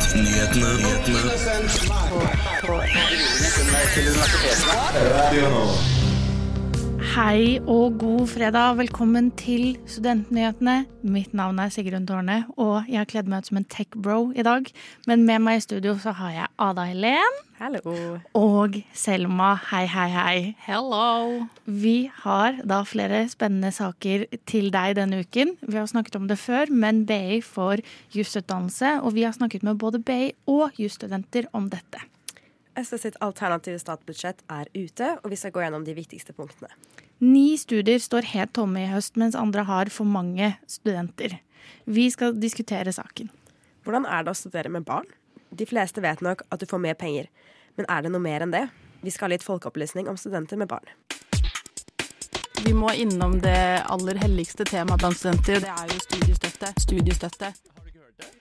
Studentnyhetene. Hei og god fredag. Velkommen til Studentnyhetene. Mitt navn er Sigrun Tårne, og jeg har kledd meg ut som en tech-bro i dag. Men med meg i studio så har jeg Ada Helen Hello. og Selma. Hei, hei, hei. Hello. Vi har da flere spennende saker til deg denne uken. Vi har snakket om det før, men BI får jusutdannelse, og vi har snakket med både BI og jusstudenter om dette. SV sitt alternative statsbudsjett er ute, og vi skal gå gjennom de viktigste punktene. Ni studier står helt tomme i høst, mens andre har for mange studenter. Vi skal diskutere saken. Hvordan er det å studere med barn? De fleste vet nok at du får mer penger, men er det noe mer enn det? Vi skal ha litt folkeopplysning om studenter med barn. Vi må innom det aller helligste temaet blant studenter. Det er jo studiestøtte. Studiestøtte.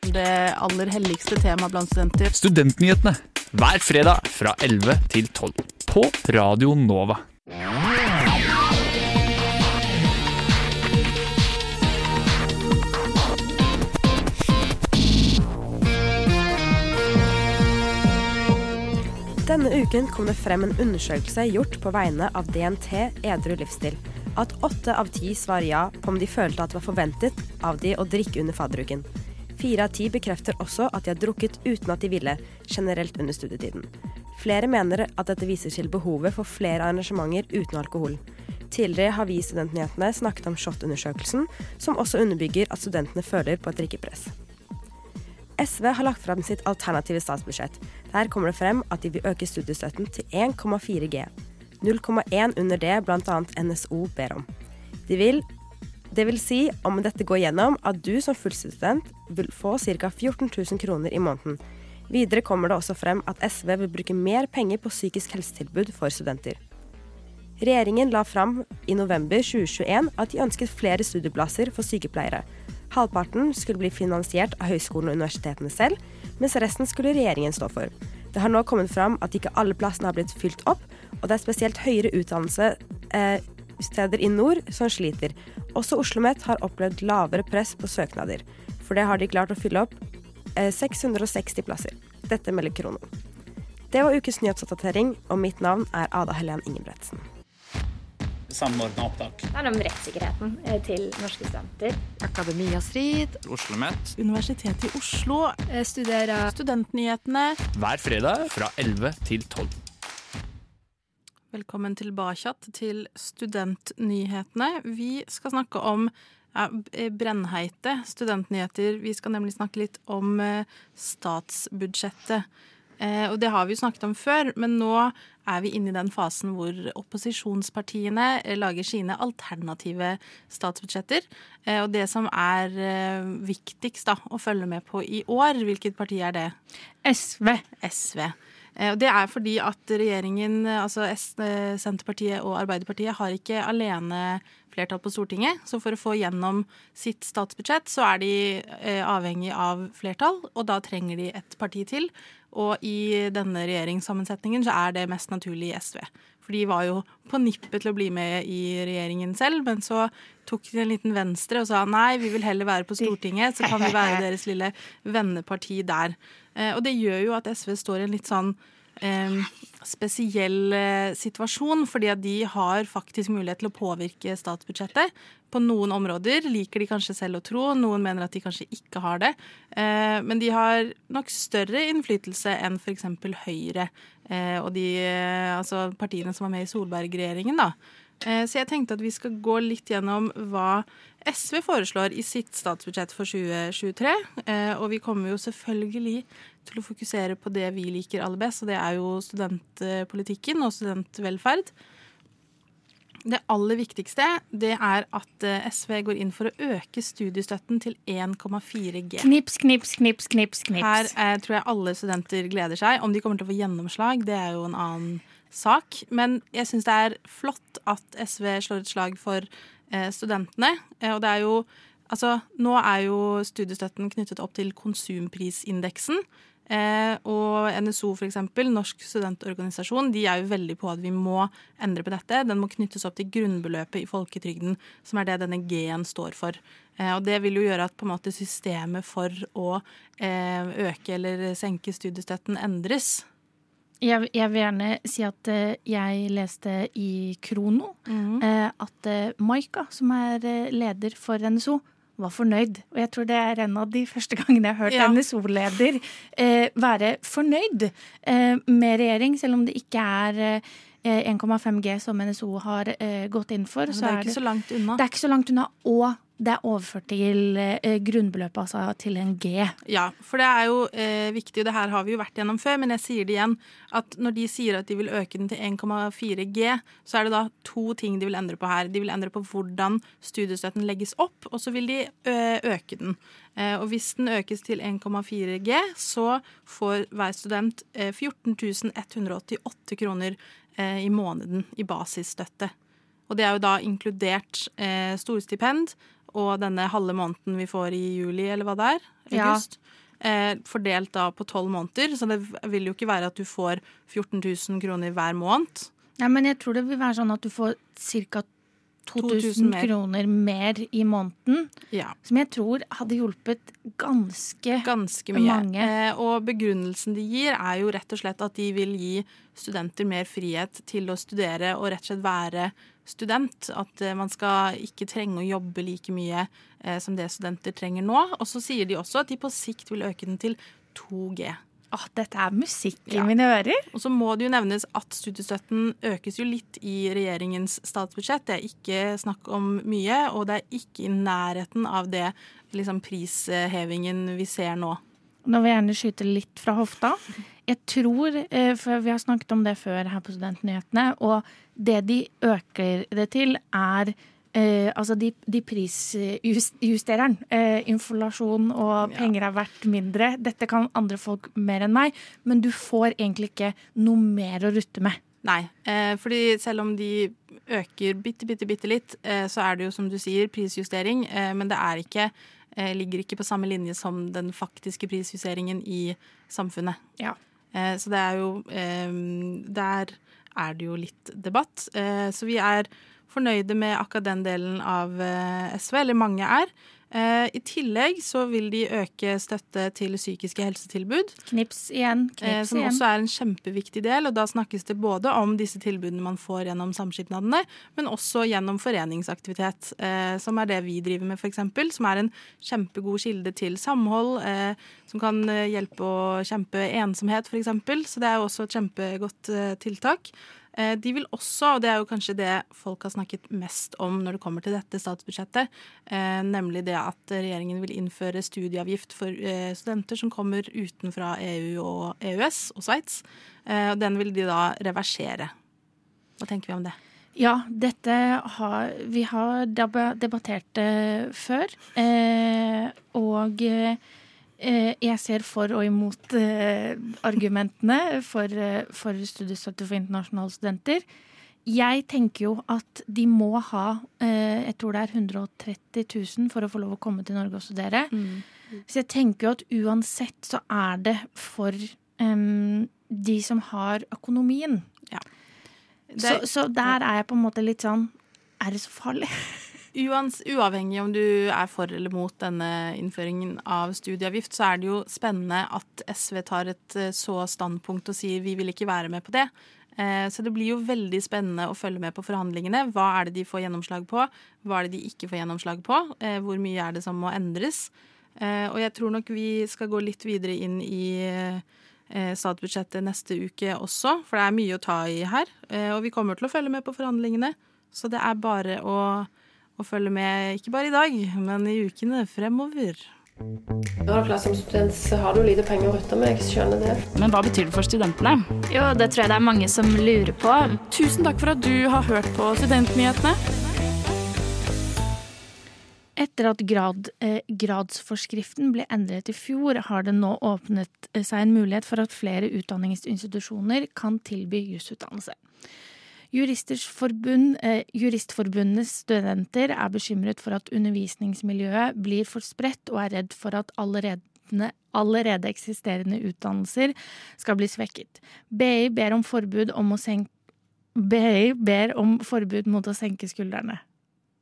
Det aller helligste temaet blant studenter. Studentnyhetene hver fredag fra 11 til 12 på Radio Nova. Denne uken kom det frem en undersøkelse gjort på vegne av DNT Edru livsstil. At åtte av ti svarer ja på om de følte at det var forventet av de å drikke under fadderuken. Fire av ti bekrefter også at de har drukket uten at de ville, generelt under studietiden. Flere mener at dette viser til behovet for flere arrangementer uten alkohol. Tidligere har vi i Studentnyhetene snakket om SHoT-undersøkelsen, som også underbygger at studentene føler på et drikkepress. SV har lagt fram sitt alternative statsbudsjett. Der kommer det frem at de vil øke studiestøtten til 1,4 G. 0,1 under det bl.a. NSO ber om. De vil, det vil si, om dette går gjennom, at du som fullstudent vil få ca. 14 000 kroner i måneden. Videre kommer det også frem at SV vil bruke mer penger på psykisk helsetilbud for studenter. Regjeringen la fram i november 2021 at de ønsket flere studieplasser for sykepleiere. Halvparten skulle bli finansiert av høyskolene og universitetene selv, mens resten skulle regjeringen stå for. Det har nå kommet fram at ikke alle plassene har blitt fylt opp, og det er spesielt høyere utdannelse eh, steder i nord som sliter. Også Oslo OsloMet har opplevd lavere press på søknader. For det har de klart å fylle opp eh, 660 plasser. Dette melder Krono. Det var ukens nyhetsoppdatering, og mitt navn er Ada Helen Ingebretsen samordna opptak. Det er om rettssikkerheten eh, til norske studenter. Akademia Strid. Oslo OsloMet. Universitetet i Oslo. Jeg studerer Studentnyhetene. Hver fredag fra 11 til 12. Velkommen tilbake til Studentnyhetene. Vi skal snakke om ja, brennheite studentnyheter. Vi skal nemlig snakke litt om eh, statsbudsjettet. Eh, og det har vi jo snakket om før, men nå er vi inne i den fasen hvor opposisjonspartiene eh, lager sine alternative statsbudsjetter. Eh, og det som er viktigst da, å følge med på i år, hvilket parti er det? SV. SV. Og det er fordi at regjeringen, altså Senterpartiet og Arbeiderpartiet, har ikke alene flertall på Stortinget. Så for å få gjennom sitt statsbudsjett, så er de avhengig av flertall, og da trenger de et parti til. Og i denne regjeringssammensetningen så er det mest naturlig i SV. For de var jo på nippet til å bli med i regjeringen selv, men så tok de en liten venstre og sa nei, vi vil heller være på Stortinget, så kan vi være deres lille venneparti der. Eh, og det gjør jo at SV står i en litt sånn spesiell eh, situasjon, fordi at de har faktisk mulighet til å påvirke statsbudsjettet. På noen områder liker de kanskje selv å tro, noen mener at de kanskje ikke har det. Eh, men de har nok større innflytelse enn f.eks. Høyre eh, og de altså partiene som var med i Solberg-regjeringen. da. Så jeg tenkte at vi skal gå litt gjennom hva SV foreslår i sitt statsbudsjett for 2023. Og vi kommer jo selvfølgelig til å fokusere på det vi liker aller best, og det er jo studentpolitikken og studentvelferd. Det aller viktigste det er at eh, SV går inn for å øke studiestøtten til 1,4 G. Knips, knips, knips, knips, knips. Her eh, tror jeg alle studenter gleder seg. Om de kommer til å få gjennomslag, det er jo en annen sak. Men jeg syns det er flott at SV slår et slag for eh, studentene. Eh, og det er jo Altså, nå er jo studiestøtten knyttet opp til konsumprisindeksen. Eh, og NSO, for eksempel, Norsk studentorganisasjon, de er jo veldig på at vi må endre på dette. Den må knyttes opp til grunnbeløpet i folketrygden, som er det denne G-en står for. Eh, og det vil jo gjøre at på en måte systemet for å eh, øke eller senke studiestøtten endres. Jeg, jeg vil gjerne si at jeg leste i Krono mm. at Maika, som er leder for NSO, var fornøyd. Og jeg tror det er en av de første gangene jeg har hørt Ja. NSO-leder eh, være fornøyd eh, med regjering, selv om det ikke er eh, 1,5 G som NSO har eh, gått inn for. Men det er ikke så langt unna. det er ikke så langt unna. Og det er overført til eh, grunnbeløpet, altså til en G. Ja, for det er jo eh, viktig, og det her har vi jo vært gjennom før, men jeg sier det igjen, at når de sier at de vil øke den til 1,4 G, så er det da to ting de vil endre på her. De vil endre på hvordan studiestøtten legges opp, og så vil de øke den. Eh, og hvis den økes til 1,4 G, så får hver student eh, 14 188 kroner eh, i måneden i basisstøtte. Og det er jo da inkludert eh, storstipend og denne halve måneden vi får i juli, eller hva det er, Ja. august. Eh, fordelt da på tolv måneder, så det vil jo ikke være at du får 14 000 kroner hver måned. Nei, men jeg tror det vil være sånn at du får ca. 2000 2000 mer. kroner mer i måneden. Ja. Som jeg tror hadde hjulpet ganske Ganske. Mange. Eh, og begrunnelsen de gir, er jo rett og slett at de vil gi studenter mer frihet til å studere og rett og slett være student. At eh, man skal ikke trenge å jobbe like mye eh, som det studenter trenger nå. Og så sier de også at de på sikt vil øke den til 2G. Åh, dette er musikk Ja. mine ører. Og så må det jo nevnes at studiestøtten økes jo litt i regjeringens statsbudsjett. Det er ikke snakk om mye, og det er ikke i nærheten av det liksom, prishevingen vi ser nå. Nå vil jeg gjerne skyte litt fra hofta. Jeg tror, eh, for vi har snakket om det før her på Studentnyhetene, og det de øker det til, er eh, altså de, de prisjustereren. Eh, inflasjon og penger er verdt mindre. Dette kan andre folk mer enn meg, men du får egentlig ikke noe mer å rutte med. Nei, eh, fordi selv om de øker bitte, bitte, bitte litt, eh, så er det jo som du sier prisjustering, eh, men det er ikke, ligger ikke på samme linje som den faktiske prisjusteringen i samfunnet. Ja. Eh, så det er jo eh, Der er det jo litt debatt. Eh, så vi er fornøyde med akkurat den delen av eh, SV, eller mange er. Eh, I tillegg så vil de øke støtte til psykiske helsetilbud. Knips igjen, Eh, knips som igjen. også er en kjempeviktig del. og Da snakkes det både om disse tilbudene man får gjennom samskipnadene, men også gjennom foreningsaktivitet, eh, som er det vi driver med, f.eks. Som er en kjempegod kilde til samhold, eh, som kan eh, hjelpe å kjempe ensomhet, f.eks. Så det er også et kjempegodt eh, tiltak. Eh, De vil også, og det er jo kanskje det folk har snakket mest om når det kommer til dette statsbudsjettet, eh, nemlig det at regjeringen vil innføre studieavgift for eh, studenter som kommer utenfra EU og EØS og Sveits. Den vil de da reversere. Hva tenker vi om det? Ja, dette har Vi har debattert det før. Og jeg ser for og imot eh, argumentene for, eh, for studiestøtte for internasjonale studenter. Jeg tenker jo at de må ha eh, Jeg tror det er 130 000 for å få lov å komme til Norge og studere. Så jeg tenker jo at uansett så er det for um, de som har økonomien. Det Så, så der er jeg på en måte litt sånn Er det så farlig? Uavhengig om du er for eller mot denne innføringen av studieavgift, så er det jo spennende at SV tar et eh, så standpunkt og sier vi vil ikke være med på det. Eh, Så det blir jo veldig spennende å følge med på forhandlingene. Hva er det de får gjennomslag på? Hva er det de ikke får gjennomslag på? Eh, Hvor mye er det som må endres? Og jeg tror nok vi skal gå litt videre inn i statsbudsjettet neste uke også, for det er mye å ta i her. Og vi kommer til å følge med på forhandlingene. Så det er bare å, å følge med, ikke bare i dag, men i ukene fremover. Har du som student, så har du lite penger å rutte med. Jeg skjønner det. Men hva betyr det for studentene? Jo, det tror jeg det er mange som lurer på. Tusen takk for at du har hørt på Studentnyhetene. Etter at grad, eh, gradsforskriften ble endret i fjor, har det nå åpnet eh, seg en mulighet for at flere utdanningsinstitusjoner kan tilby jusutdannelse. Juristers forbund, eh, Juristforbundets studenter er bekymret for at undervisningsmiljøet blir for spredt, og er redd for at allerede allerede eksisterende utdannelser skal bli svekket. BI ber om forbud, om å senke, BI ber om forbud mot å senke skuldrene.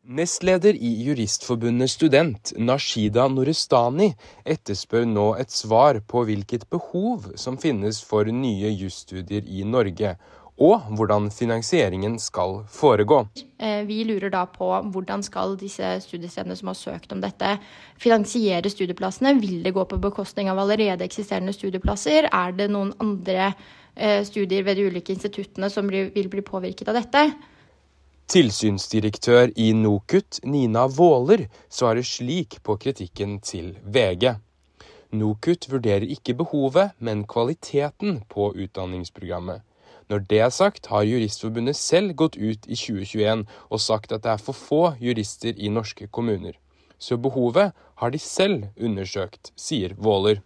Nestleder i Juristforbundet Student, Nashida Norestani, etterspør nå et svar på hvilket behov som finnes for nye jusstudier i Norge, og hvordan finansieringen skal foregå. Eh, vi lurer da på hvordan skal disse studiestedene som har søkt om dette, finansiere studieplassene. Vil det gå på bekostning av allerede eksisterende studieplasser? Er det noen andre eh, studier ved de ulike instituttene som vil bli påvirket av dette? Tilsynsdirektør i NOKUT, Nina Våler, svarer slik på kritikken til VG. NOKUT vurderer ikke behovet, men kvaliteten på utdanningsprogrammet. Når det er sagt, har Juristforbundet selv gått ut i 2021 og sagt at det er for få jurister i norske kommuner. Så behovet har de selv undersøkt, sier Våler.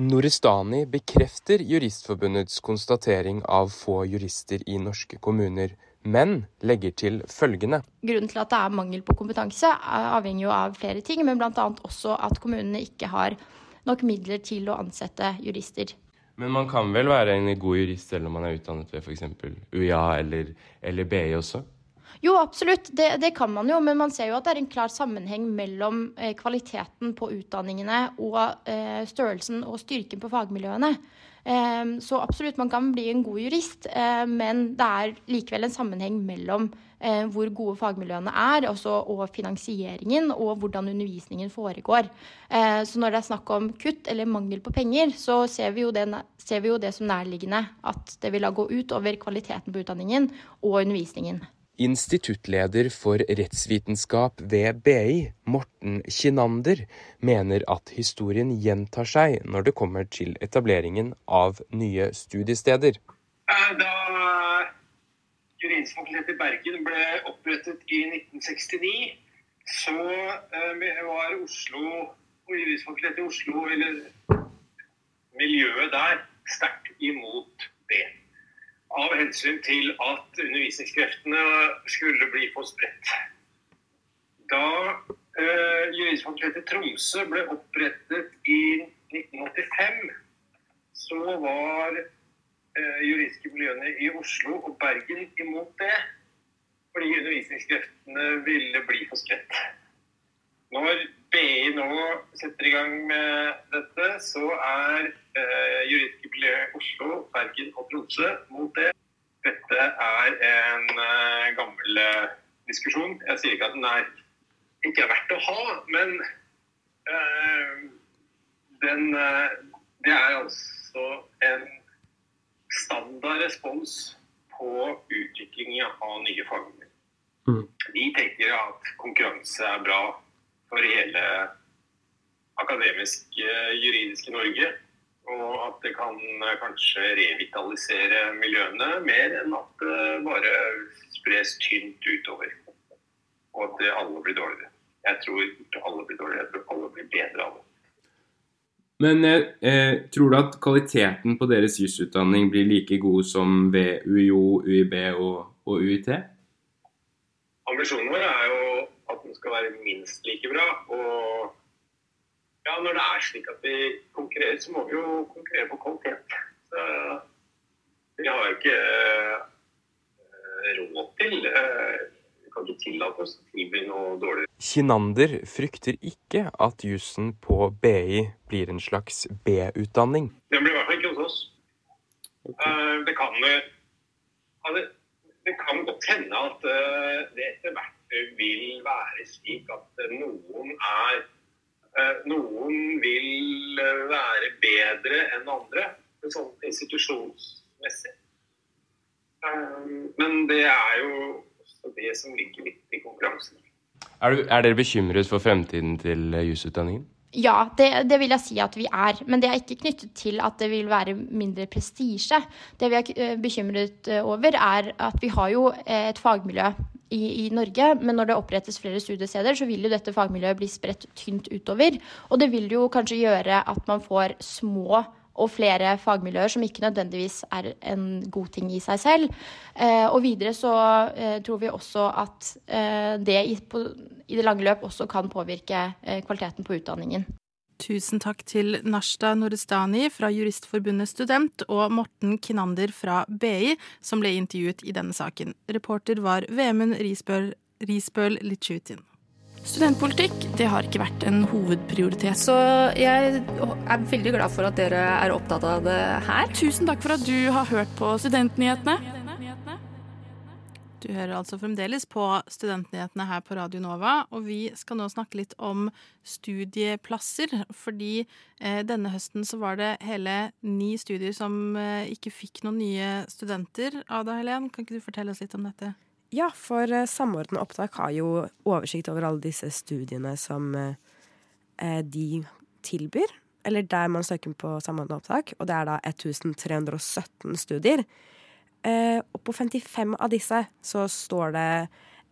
Norestani bekrefter Juristforbundets konstatering av få jurister i norske kommuner, men legger til følgende. Grunnen til at det er mangel på kompetanse avhenger jo av flere ting, men bl.a. også at kommunene ikke har nok midler til å ansette jurister. Men man kan vel være en god jurist selv om man er utdannet ved f.eks. UiA eller, eller BI også? Jo, absolutt. Det, det, kan man jo. Men man ser jo at det er en klar sammenheng mellom eh, kvaliteten på utdanningene og eh, størrelsen og styrken på fagmiljøene. Eh, så absolutt, man kan bli en god jurist, eh, men det er likevel en sammenheng mellom hvor gode fagmiljøene er, også, og finansieringen, og hvordan undervisningen foregår. Så når det er snakk om kutt eller mangel på penger, så ser vi jo det, vi jo det som nærliggende at det vil gå ut over kvaliteten på utdanningen og undervisningen. Instituttleder for rettsvitenskap ved BI, Morten Kinander, mener at historien gjentar seg når det kommer til etableringen av nye studiesteder. Da Juridisk fakultet i Bergen ble opprettet i 1969, så eh, var Oslo og Juridisk fakultet i Oslo, eller miljøet der, sterkt imot det. Av hensyn til at undervisningskreftene skulle bli for spredt. Da eh, Juridisk Tromsø ble opprettet i 1985, så var eh, juridiske miljøene i Oslo og Bergen imot det. Fordi undervisningskreftene ville bli for spredt. Når BI nå setter i gang med dette, så er eh, juridiske miljø Oslo, Bergen og Tromsø mot det. Dette er en eh, gammel eh, diskusjon. Jeg sier ikke at den er ikke er verdt å ha, men eh, den, eh, det er altså en standard respons på utviklingen av nye fagmiljøer. Mm. De tenker at konkurranse er bra for hele akademisk juridiske Norge. Og at det kan eh, kanskje revitalisere miljøene mer enn at det bare spres tynt utover. Og at alle blir dårligere. Jeg tror ikke alle blir dårligere, jeg tror alle blir bedre av det. Men eh, eh, tror du at kvaliteten på deres jusutdanning blir like god som ved UiO, UiB og, og UiT? Ambisjonen vår er jo at den skal være minst like bra. Og ja, når det er slik at vi konkurrerer, så må vi jo konkurrere på kvalitet. Så vi har ikke eh, råd til Vi kan ikke tillate oss å tilby noe dårligere. Kinander frykter ikke at jussen på BI blir en slags B-utdanning. Den blir i hvert fall ikke hos oss. Okay. Uh, det, kan, uh, det, kan, godt hende at det etter hvert vil være slik at noen er Noen vil være bedre enn andre, sånn institusjonsmessig. Men det er jo det som ligger litt i konkurransen. Er, du, er dere bekymret for fremtiden til eh, jusutdanningen? Ja, det, det, vil jeg si at vi er. Men det er ikke knyttet til at det vil være mindre prestisje. Det vi er eh, bekymret eh, over, er at vi har jo et fagmiljø i, i, Norge, men når det opprettes flere studiesteder, så vil jo dette fagmiljøet bli spredt tynt utover. Og det vil jo kanskje gjøre at man får små og flere fagmiljøer som ikke nødvendigvis er en god ting i seg selv. Eh, og videre så eh, tror vi også at eh, det i, på, i, det lange løp også kan påvirke kvaliteten på utdanningen. Tusen takk til Nashta Norestani fra Juristforbundet Student og Morten Kinander fra BI, som ble intervjuet i denne saken. Reporter var Vemund Risbøl, Risbøl Litsjutin. Studentpolitikk det har ikke vært en hovedprioritet. Så jeg er veldig glad for at dere er opptatt av det her. Tusen takk for at du har hørt på Studentnyhetene. Du hører altså fremdeles på Studentnyhetene her på Radio Nova, og vi skal nå snakke litt om studieplasser. Fordi eh, denne høsten så var det hele ni studier som eh, ikke fikk noen nye studenter. Ada Helen, kan ikke du fortelle oss litt om dette? Ja, for eh, Samordna opptak har jo oversikt over alle disse studiene som eh, de tilbyr. Eller der man søker på Samordna opptak, og det er da 1317 studier. Eh, og på 55 av disse så står det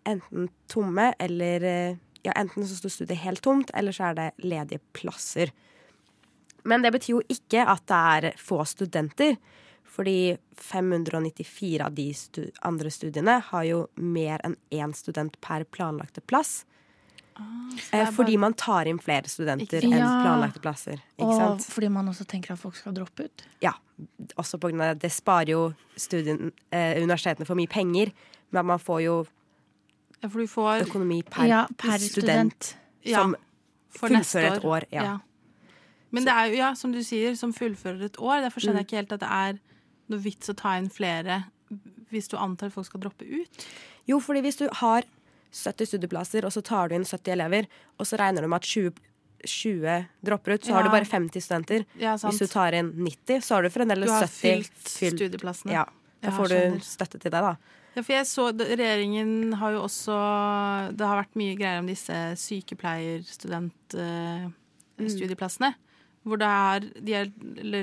enten tomme eller eh, Ja, enten så står studiet helt tomt, eller så er det ledige plasser. Men det betyr jo ikke at det er få studenter. Fordi 594 av de stu andre studiene har jo mer enn én student per planlagte plass. Ah, eh, fordi man tar inn flere studenter enn planlagte plasser. Ikke Og sant? fordi man også tenker at folk skal droppe ut. Ja, også på grunn av at Det sparer jo studien, eh, universitetene for mye penger, men man får jo Ja, for du får økonomi per, Ja, per student, student. som for neste fullfører et år. Ja. Men det er jo, ja, som du sier, som fullfører et år. Derfor skjønner Mm. jeg ikke helt at det er noe vits å ta inn flere hvis du antar at folk skal droppe ut. Jo, fordi hvis du har 70 studieplasser, og så tar du inn 70 elever, og så regner du med at 20, 20 dropper ut, så har du bare 50 studenter. Ja. Hvis du tar inn 90, så har du fremdeles Du har 70 fylt studieplassene. Ja, da får du støtte til det, da. Ja, for jeg så, Regjeringen har jo også Det har vært mye greier om disse sykepleierstudentstudieplassene. Hvor det er, de har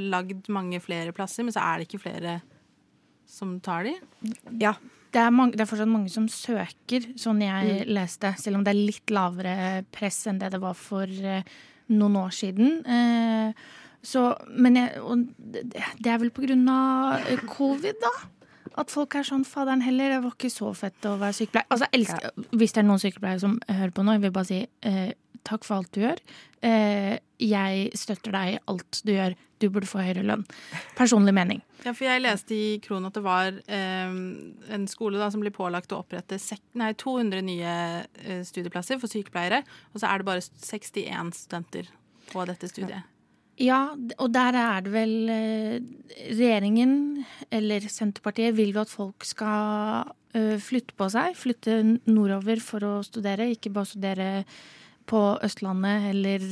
lagd mange flere plasser, men så er det ikke flere som tar de. Ja. Det er, mange, det er fortsatt mange som søker, sånn jeg Mm. leste. Selv om det er litt lavere press enn det det var for eh, noen år siden. Eh, så, men jeg, det, det er vel på grunn av eh, covid, da. At folk er sånn Faderen heller, det var ikke så fett å være sykepleier. Altså, elsker, ja. Hvis det er noen sykepleiere som hører på nå, jeg vil bare si eh, takk for alt du gjør. Eh, jeg støtter deg i alt du gjør. Du burde få høyere lønn. Personlig mening. Ja, for jeg leste i Kron at det var eh, en skole da, som ble pålagt å opprette nei, 200 nye eh, studieplasser for sykepleiere, og så er det bare 61 studenter på dette studiet. Ja, og der er det vel Regjeringen, eller Senterpartiet, vil jo at folk skal flytte på seg. Flytte nordover for å studere, ikke bare studere på Østlandet eller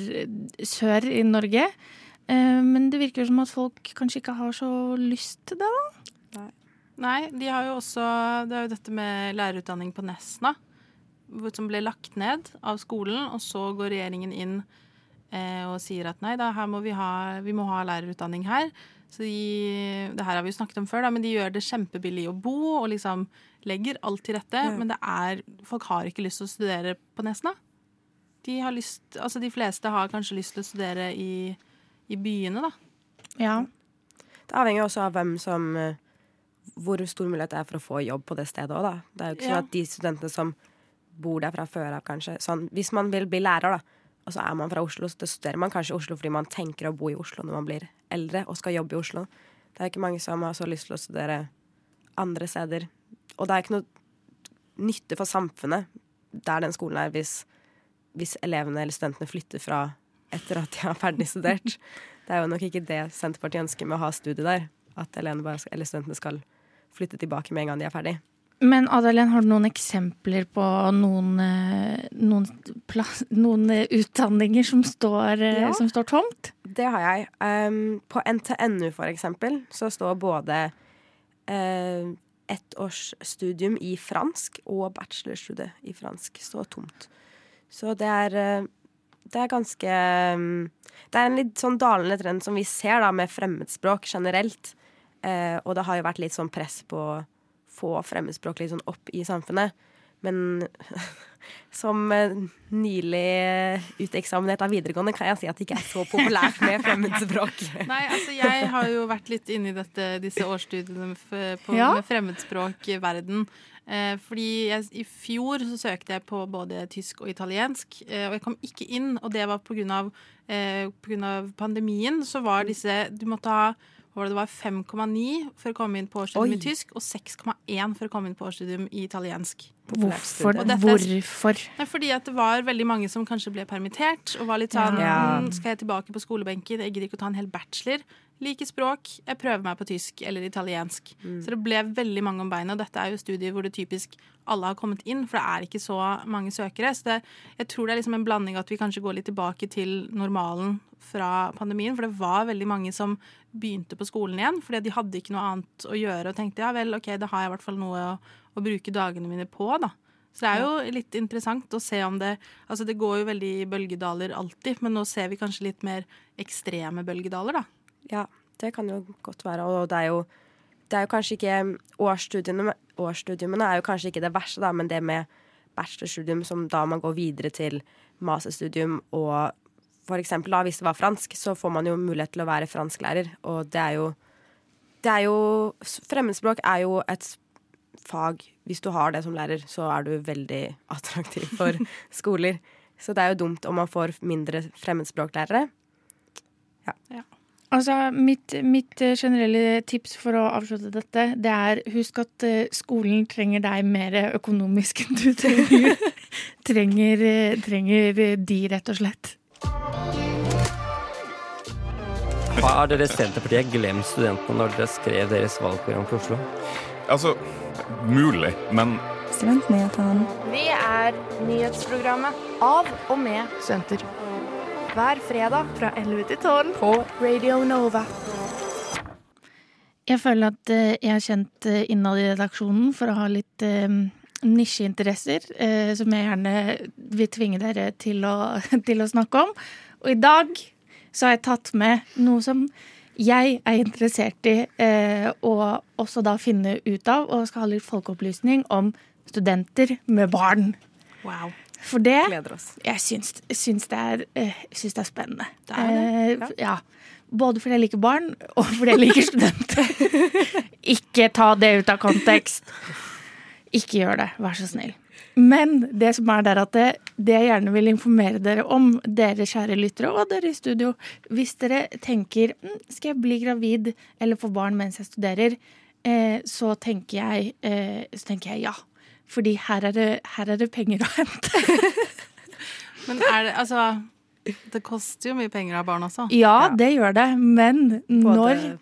sør i Norge. Eh, Men det virker som at folk kanskje ikke har så lyst til det, da. Nei, de har jo også Det er jo dette med lærerutdanning på Nesna, som ble lagt ned av skolen, og så går regjeringen inn eh, og sier at nei da, her må vi ha, vi må ha lærerutdanning her. Så de, det her har vi jo snakket om før, da, men de gjør det kjempebillig å bo og liksom legger alt til rette. Ja. Men det er, folk har ikke lyst til å studere på Nesna. De, har lyst, altså de fleste har kanskje lyst til å studere i, i byene, da. Ja. Det avhenger også av hvem som eh, Hvor stor mulighet det er for å få jobb på det stedet òg, da. Det er jo ikke Ja. sånn at de studentene som bor der fra før av, kanskje sånn, Hvis man vil bli lærer, da, og så er man fra Oslo, så studerer man kanskje i Oslo fordi man tenker å bo i Oslo når man blir eldre og skal jobbe i Oslo. Det er ikke mange som har så lyst til å studere andre steder. Og det er ikke noe nytte for samfunnet der den skolen er, hvis, hvis elevene eller studentene flytter fra etter at de har ferdig studert. Det er jo nok ikke det Senterpartiet ønsker med å ha studiet der. At bare studentene skal flytte tilbake med en gang de er ferdig. Men Adalén, har du noen eksempler på noen, eh, noen, plass, noen eh, utdanninger som står, eh, Ja. som står tomt? Det har jeg. Um, på NTNU, for eksempel, så står både uh, ettårsstudium i fransk og bachelorstudiet i fransk står tomt. Så det er, eh, det er ganske um, Det er en litt sånn dalende trend som vi ser da med fremmedspråk generelt. Eh, og det har jo vært litt sånn press på å få fremmedspråk litt sånn opp i samfunnet. Men som eh, nylig uteksaminert av videregående kan jeg si at det ikke er så populært med fremmedspråk. Nei, altså jeg har jo vært litt inne i dette, disse årsstudiene på, Ja. med fremmedspråkverden. Eh, fordi jeg, i fjor så søkte jeg på både tysk og italiensk, eh, og jeg kom ikke inn. Og det var på grunn av, eh, på grunn av pandemien, så var disse Du måtte ha hva var det, var 5,9 for å komme inn på årsstudium Oi. i tysk, og 6,1 for å komme inn på årsstudium i italiensk. Hvorfor? Dette er- Hvorfor? Nei, fordi at det var veldig mange som kanskje ble permittert og var litt sånn Ja. «Mm, Skal jeg tilbake på skolebenken? Jeg gidder ikke å ta en hel bachelor. Liker språk. Jeg prøver meg på tysk eller italiensk. Så det ble veldig mange om beinet. Og dette er jo studier hvor det typisk alle har kommet inn, for det er ikke så mange søkere. Så det, jeg tror det er liksom en blanding at vi kanskje går litt tilbake til normalen fra pandemien. For det var veldig mange som begynte på skolen igjen fordi de hadde ikke noe annet å gjøre og tenkte ja vel, ok, da har jeg i hvert fall noe å, å bruke dagene mine på, da. Så det er jo litt interessant å se om det Altså det går jo veldig i bølgedaler alltid, men nå ser vi kanskje litt mer ekstreme bølgedaler, da. Ja, det kan jo godt være. Og det er jo, det er jo kanskje ikke årsstudiene, årsstudiumene er jo kanskje ikke det verste, da, men det med bachelorstudium som da man går videre til masterstudium og for eksempel da, hvis det var fransk, så får man jo mulighet til å være fransklærer, og det er jo det er jo Fremmedspråk er jo et fag Hvis du har det som lærer, så er du veldig attraktiv for skoler. Så det er jo dumt om man får mindre fremmedspråklærere. Ja Altså, mitt, mitt eh, generelle tips for å avslutte dette, det er husk at eh, skolen trenger deg mer økonomisk enn du trenger, trenger, eh, trenger de, rett og slett. Har dere Senterpartiet glemt studentene når dere skrev deres valgprogram for Oslo? Altså, mulig, men Studentnyhetene. Vi er nyhetsprogrammet av og med studenter. Hver fredag fra 11 til 12 på Radio Nova. Jeg føler at eh, jeg er kjent eh, innad i redaksjonen for å ha litt eh, nisjeinteresser, eh, som jeg gjerne vil tvinge dere til å, til å snakke om. Og i dag så har jeg tatt med noe som jeg er interessert i, eh, og også da finne ut av, og skal ha litt folkeopplysning om studenter med barn. Wow. For det. Jeg syns, syns, det er, eh, syns det er spennende. Det er det, Eh, ja. Både fordi jeg liker barn, og fordi jeg liker studenter. Ikke ta det ut av kontekst. Ikke gjør det, vær så snill. Men det som er der at det, det jeg gjerne vil informere dere om, dere kjære lyttere og dere i studio, hvis dere tenker «Mm, skal jeg bli gravid eller få barn mens jeg studerer, eh, så, tenker jeg, eh, så tenker jeg ja. Fordi her er det, her er det penger å hente. Men er det altså Det koster jo mye penger å ha barn også. Ja, det gjør det, men når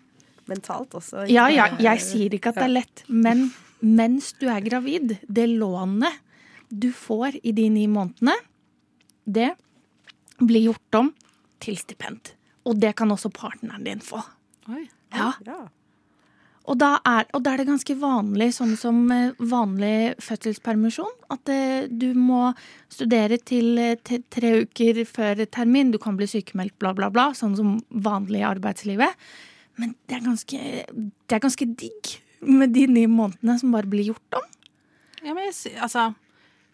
mentalt også. Ja, ja, jeg sier ikke at det er lett, men mens du er gravid, det lånet du får i de ni månedene, det blir gjort om til stipend. Og det kan også partneren din få. Oi. Ja. Og da, er, og da er det ganske vanlig, sånn som eh, vanlig fødselspermisjon, at eh, du må studere til, eh, til tre uker før termin. Du kan bli sykemeldt, bla, bla, bla, sånn som vanlig i arbeidslivet. Men det er ganske, det er ganske digg med de ni månedene som bare blir gjort om. Ja, men jeg, altså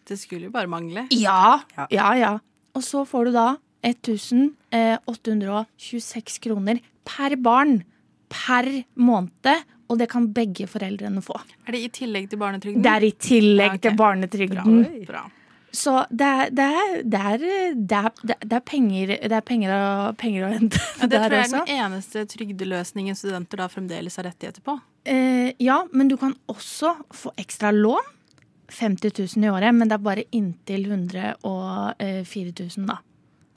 Det skulle jo bare mangle. Ja, ja, ja. Og så får du da 1826 kroner per barn per måned, og det kan begge foreldrene få. Er det i tillegg til barnetrygden? Det er i tillegg Ja, okay. til barnetrygden. Bra. Så det er, det, er, det, er, det, er penger, det er penger, å, penger å hente Ja, det tror jeg er den eneste trygdeløsningen studenter da fremdeles har rettigheter på. Eh, ja, men du kan også få ekstra lån. 50 000 i året, men det er bare inntil 104 000, da.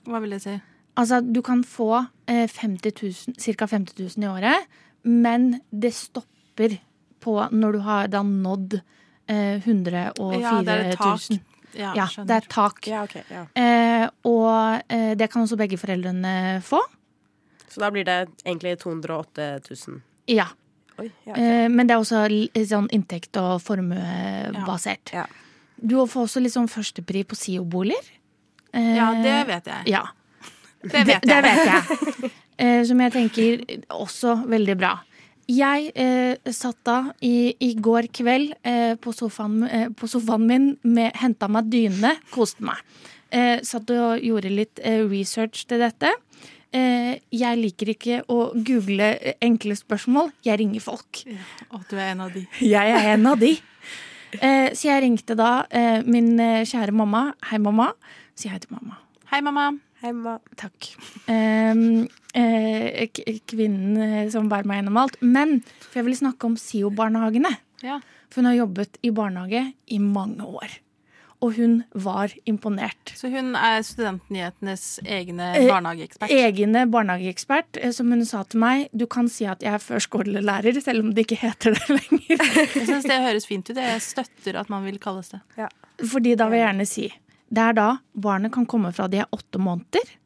Hva vil det si? Altså, du kan få eh, 50 000, ca. 50 000 i året, men det stopper på når du har da nådd eh, 104 Ja, det er et tak. 000. Ja, Ja, det er tak. Ja, okay, ja. Eh, og eh, det kan også begge foreldrene få. Så da blir det egentlig 208 000. Ja. Oi, ja, ok. Eh, men det er også sånn inntekt- og formuebasert. Du får også litt sånn førstepri på SIO-boliger. Eh, Ja, det vet jeg. Ja. Det vet Det, jeg. vet jeg. Eh, som jeg tenker også veldig bra. jeg eh, satt da i, i går kveld eh, på, sofaen, eh, på sofaen min, med, henta meg dyne, koste meg. Eh, satt og gjorde litt eh, research til dette. Eh, jeg liker ikke å google eh, enkle spørsmål. Jeg ringer folk. Og du er en av de. Jeg er en av de. Eh, så jeg ringte da eh, min kjære mamma. Hei, mamma. Si hei til mamma. Hei, mamma. Hei, mamma. Takk. Um, eh, kvinnen som bærer meg gjennom alt. Men for jeg vil snakke om SIO-barnehagene. Ja. For hun har jobbet i barnehage i mange år. Og hun var imponert. Så hun er Studentnyhetenes egne Eh, barnehageekspert? Egne barnehageekspert, eh, som hun sa til meg. Du kan si at jeg er førskolelærer, selv om det ikke heter det lenger. Jeg syns det høres fint ut. Jeg støtter at man vil kalles det. Fordi da vil jeg gjerne si Det er da barnet kan komme fra de er åtte måneder.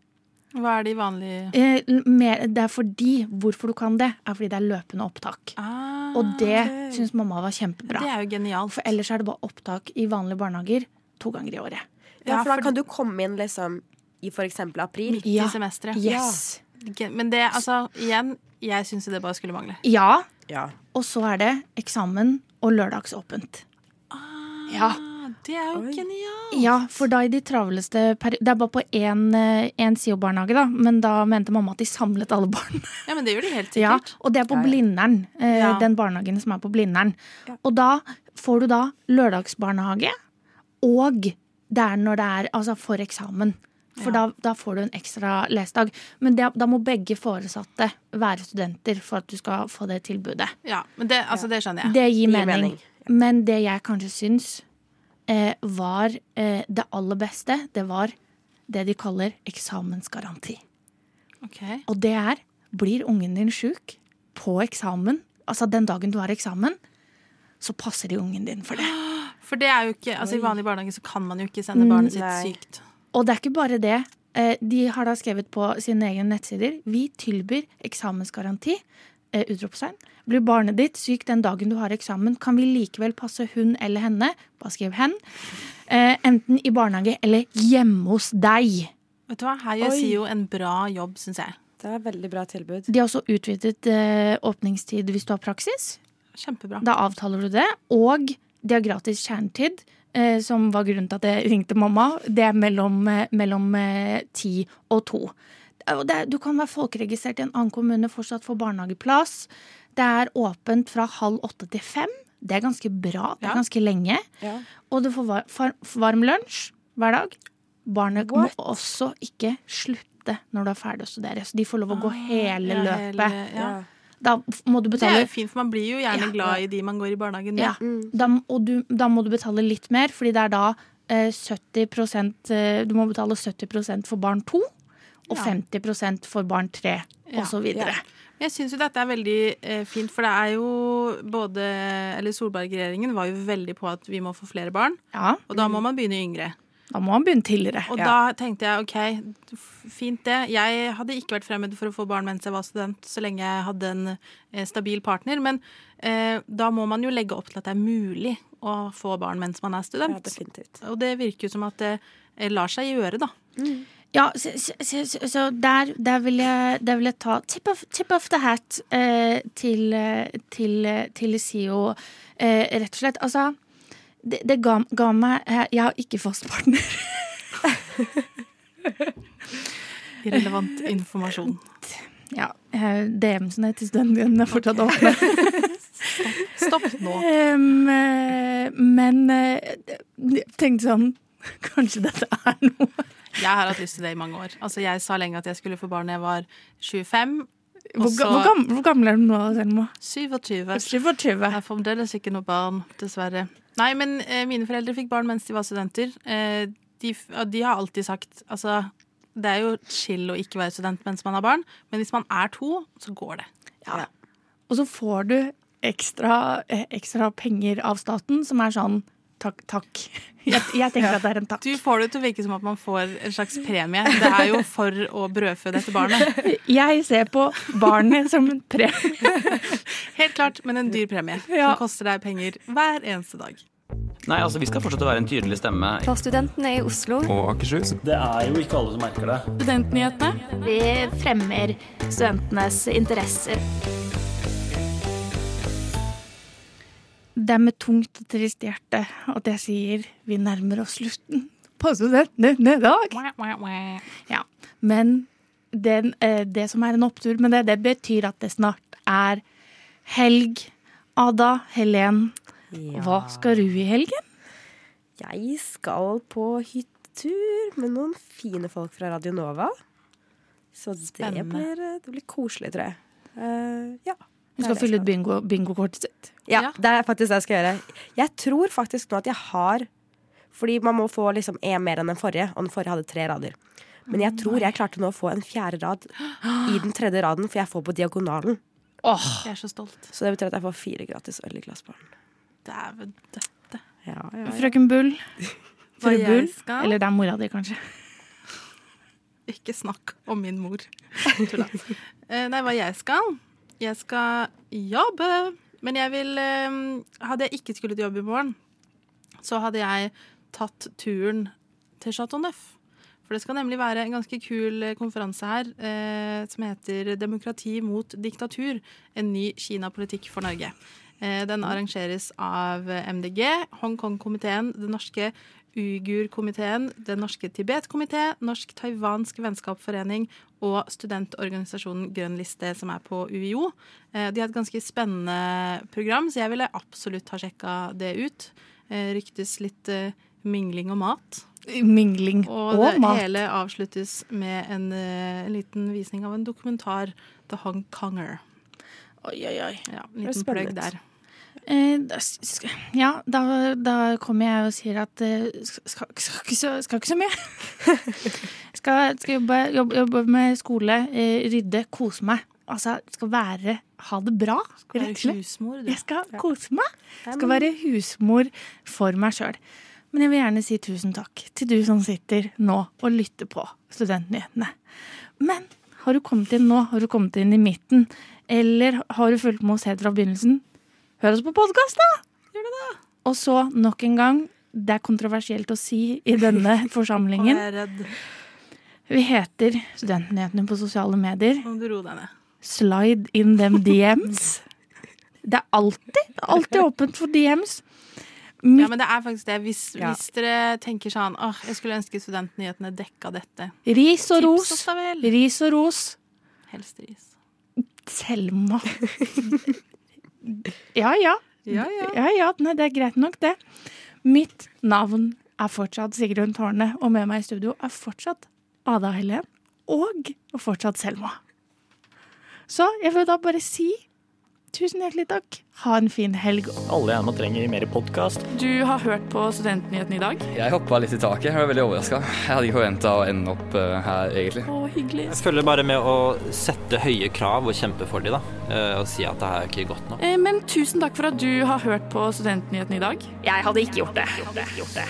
Hva er de vanlige Eh, det er fordi Hvorfor du kan det, er fordi det er løpende opptak. og det okay. syns mamma var kjempebra. Det er jo genialt. For ellers er det bare opptak i vanlige barnehager to ganger i året. Ja, for da kan du komme inn liksom i eksempel april. Midt i semesteret. Yes. Men det, altså, igjen, jeg syns det bare skulle mangle. Ja. Ja. Og så er det eksamen og lørdagsåpent. ja. Det er jo genialt. Ja, for da i de travleste periodene Det er bare på én eh, SIO-barnehage, da, men da mente mamma at de samlet alle barn. Ja, men det gjør de helt sikkert. Ja, og det er på Ja, ja. Blindern. eh, Ja. Den barnehagen som er på Blindern. Og da får du da lørdagsbarnehage, og det er når det er altså for eksamen. For da, da får du en ekstra lesedag. Men det, da må begge foresatte være studenter for at du skal få det tilbudet. Ja, men det, altså, det skjønner jeg. Det gir Gir mening. mening. Men det jeg kanskje syns eh, var eh, det aller beste, det var det de kaller eksamensgaranti. Okay. Og det er blir ungen din sjuk på eksamen, altså den dagen du har eksamen, så passer de ungen din for det. For det er jo ikke, altså I vanlig barnehage så kan man jo ikke sende Mm, barnet sitt nei. sykt. Og det er ikke bare det. Eh, De har da skrevet på sine egne nettsider vi tilbyr eksamensgaranti. eh, Utropstegn. Blir barnet ditt syk den dagen du har eksamen, kan vi likevel passe hun eller henne, bare skriv hen, eh, enten i barnehage eller hjemme hos deg. Vet du hva, Her gjør. SIO en bra jobb, syns jeg. Det er veldig bra tilbud. De har også utvidet åpningstid hvis du har praksis. Kjempebra. Da avtaler du det. Og de har gratis kjernetid, eh, som var grunnen til at jeg ringte mamma. Det er mellom, eh, mellom eh, ti og to. Det, du kan være folkeregistrert i en annen kommune, fortsatt få barnehageplass. Det er åpent fra halv åtte til fem. Det er ganske bra. Det er Ja. ganske lenge. Ja. Og du får var, far, varm lunsj hver dag. Barnet What? må også ikke slutte når du er ferdig å studere. Så de får lov å gå hele Ja, løpet. hele- ja. Da må du Det er jo fint, for man blir jo gjerne Ja. glad i de man går i barnehagen med. ja. Da, og du, da må du betale litt mer, fordi det er da eh, 70 eh, Du må betale 70% for barn to, og Ja. 50% for barn tre, Ja. og så videre. Jeg syns jo dette er veldig eh, fint, for det er jo både Eller Solberg-regjeringen var jo veldig på at vi må få flere barn. Ja, Og da må man begynne yngre. Da må man begynne tidligere. Og Ja. da tenkte jeg OK, fint det. Jeg hadde ikke vært fremmed for å få barn mens jeg var student, så lenge jeg hadde en eh, stabil partner. Men eh, da må man jo legge opp til at det er mulig å få barn mens man er student. Ja, definitivt. Og det virker jo som at det eh, lar seg gjøre, da. Ja, så, så, så, så- der, der, vil jeg, der vil jeg ta tip of, tip of the hat eh, til, til, til eh, rett og slett. Altså, det, det ga, ga meg Jeg har ikke fast partner. Irrelevant informasjon. Ja, eh, DM-ene til studentene er fortsatt åpne. Stopp nå. Em, eh, men eh, jeg tenkte sånn Kanskje dette er noe Jeg har hatt lyst til det i mange år. Altså, jeg sa lenge at jeg skulle få barn da jeg var 25. Hvor, ga- hvor, gammel, hvor gammel er du nå, Selma? 27. 27. Jeg har fremdeles ikke noe barn, dessverre. Nei, men eh, mine foreldre fikk barn mens de var studenter. Eh, de, de har alltid sagt altså, det er jo chill å ikke være student mens man har barn, men hvis man er to, så går det. Ja. Og så får du ekstra, eh, ekstra penger av staten, som er sånn takk, takk. Jeg, jeg tenker at det er en takk. Du får det til å virke som at man får en slags premie. Det er jo for å brødfø dette barnet. Jeg ser på barnet som en premie. Helt klart, men en dyr premie. Ja. Som koster deg penger hver eneste dag. Nei, altså Vi skal fortsette å være en tydelig stemme. For studentene i Oslo. Og Akershus. Det er jo ikke alle som merker det. Studentnyhetene. Vi fremmer studentenes interesser. Det er med tungt og trist hjerte at jeg sier vi nærmer oss slutten på studentene i dag. Ja, men den, eh, det som er en opptur med det, det betyr at det snart er helg. Ada, Helen, hva skal du i helgen? Jeg skal på hyttetur med noen fine folk fra Radio Nova. Så det blir, det blir koselig, tror jeg. Uh, ja. Hun skal fylle ut bingo- bingokortet Ja, det er faktisk det jeg skal gjøre. Jeg tror faktisk nå at jeg har Fordi man må få liksom én mer enn den forrige, og den forrige hadde tre rader. Men jeg tror jeg klarte nå å få en fjerde rad i den tredje raden, for jeg får på diagonalen. Jeg er så stolt. Så det betyr at jeg får fire gratis øl i glassbaren. Dæven døtte. Ja, ja, ja. Frøken Bull. Hva jeg Bull. skal? Eller det er mora di, kanskje. Ikke snakk om min mor. Tulla. Eh, Nei, hva jeg skal? Jeg skal jobbe. Men jeg vil eh, Hadde jeg ikke skullet jobbe i morgen, så hadde jeg tatt turen til Chateau Neuf. For det skal nemlig være en ganske kul eh, konferanse her eh, som heter 'Demokrati mot diktatur. En ny Kina-politikk for Norge'. Eh, den arrangeres av MDG, Hongkong-komiteen, Det norske Uigur-komiteen, Den norske Tibet-komité, Norsk-taiwansk vennskapsforening og studentorganisasjonen Grønn liste, som er på UiO. Eh, De har et ganske spennende program, så jeg ville absolutt ha sjekka det ut. Eh, Ryktes litt eh, mingling og mat. Mingling Og, og, det mat. hele avsluttes med en, en liten visning av en dokumentar, The Hong Konger. Oi, oi, oi. Ja, en Det liten plugg der. Eh, ja, da, da kommer jeg og sier at eh, skal, skal, ikke, så, skal ikke så mye. skal, skal jobbe, jobbe, jobbe med skole, eh, rydde, kose meg. Altså, skal være Ha det bra. Skal være husmor, du. Jeg skal kose meg. Skal være husmor for meg sjøl. Men jeg vil gjerne si tusen takk til du som sitter nå og lytter på Studentnyhetene. Men har du kommet inn nå? Har du kommet inn i midten? Eller har du fulgt med oss helt fra begynnelsen? Hør oss på podkast, da! Gjør det da. Og så, nok en gang, det er kontroversielt å si i denne forsamlingen. jeg er redd. Vi heter Studentnyhetene på sosiale medier. Må du roe deg ned. Slide in them DMs. Det er alltid, alltid åpent for DMs. Ja, men det er faktisk det. Hvis, Ja. hvis dere tenker sånn åh, jeg skulle ønske studentnyhetene dekka dette. Ris og ros. Ris og ros. Helst ris. Selma. Ja, ja. Ja, ja. ja, ja. Nei, det er greit nok, det. Mitt navn er fortsatt Sigrun Tårne, og med meg i studio er fortsatt Ada Helen og fortsatt Selma. Så jeg vil da bare si tusen hjertelig takk. Ha en fin helg. Alle gjerne trenger mer podkast. Du har hørt på Studentnyhetene i dag? Jeg hoppa litt i taket. Jeg var veldig overraska. Jeg hadde ikke forventa å ende opp eh, her, egentlig. Å, hyggelig. Jeg følger bare med å sette høye krav og kjempe for dem, da. Eh, Og si at det her er ikke godt nok. Eh, Men tusen takk for at du har hørt på Studentnyhetene i dag. Jeg hadde ikke gjort det. Jeg hadde ikke Gjort det.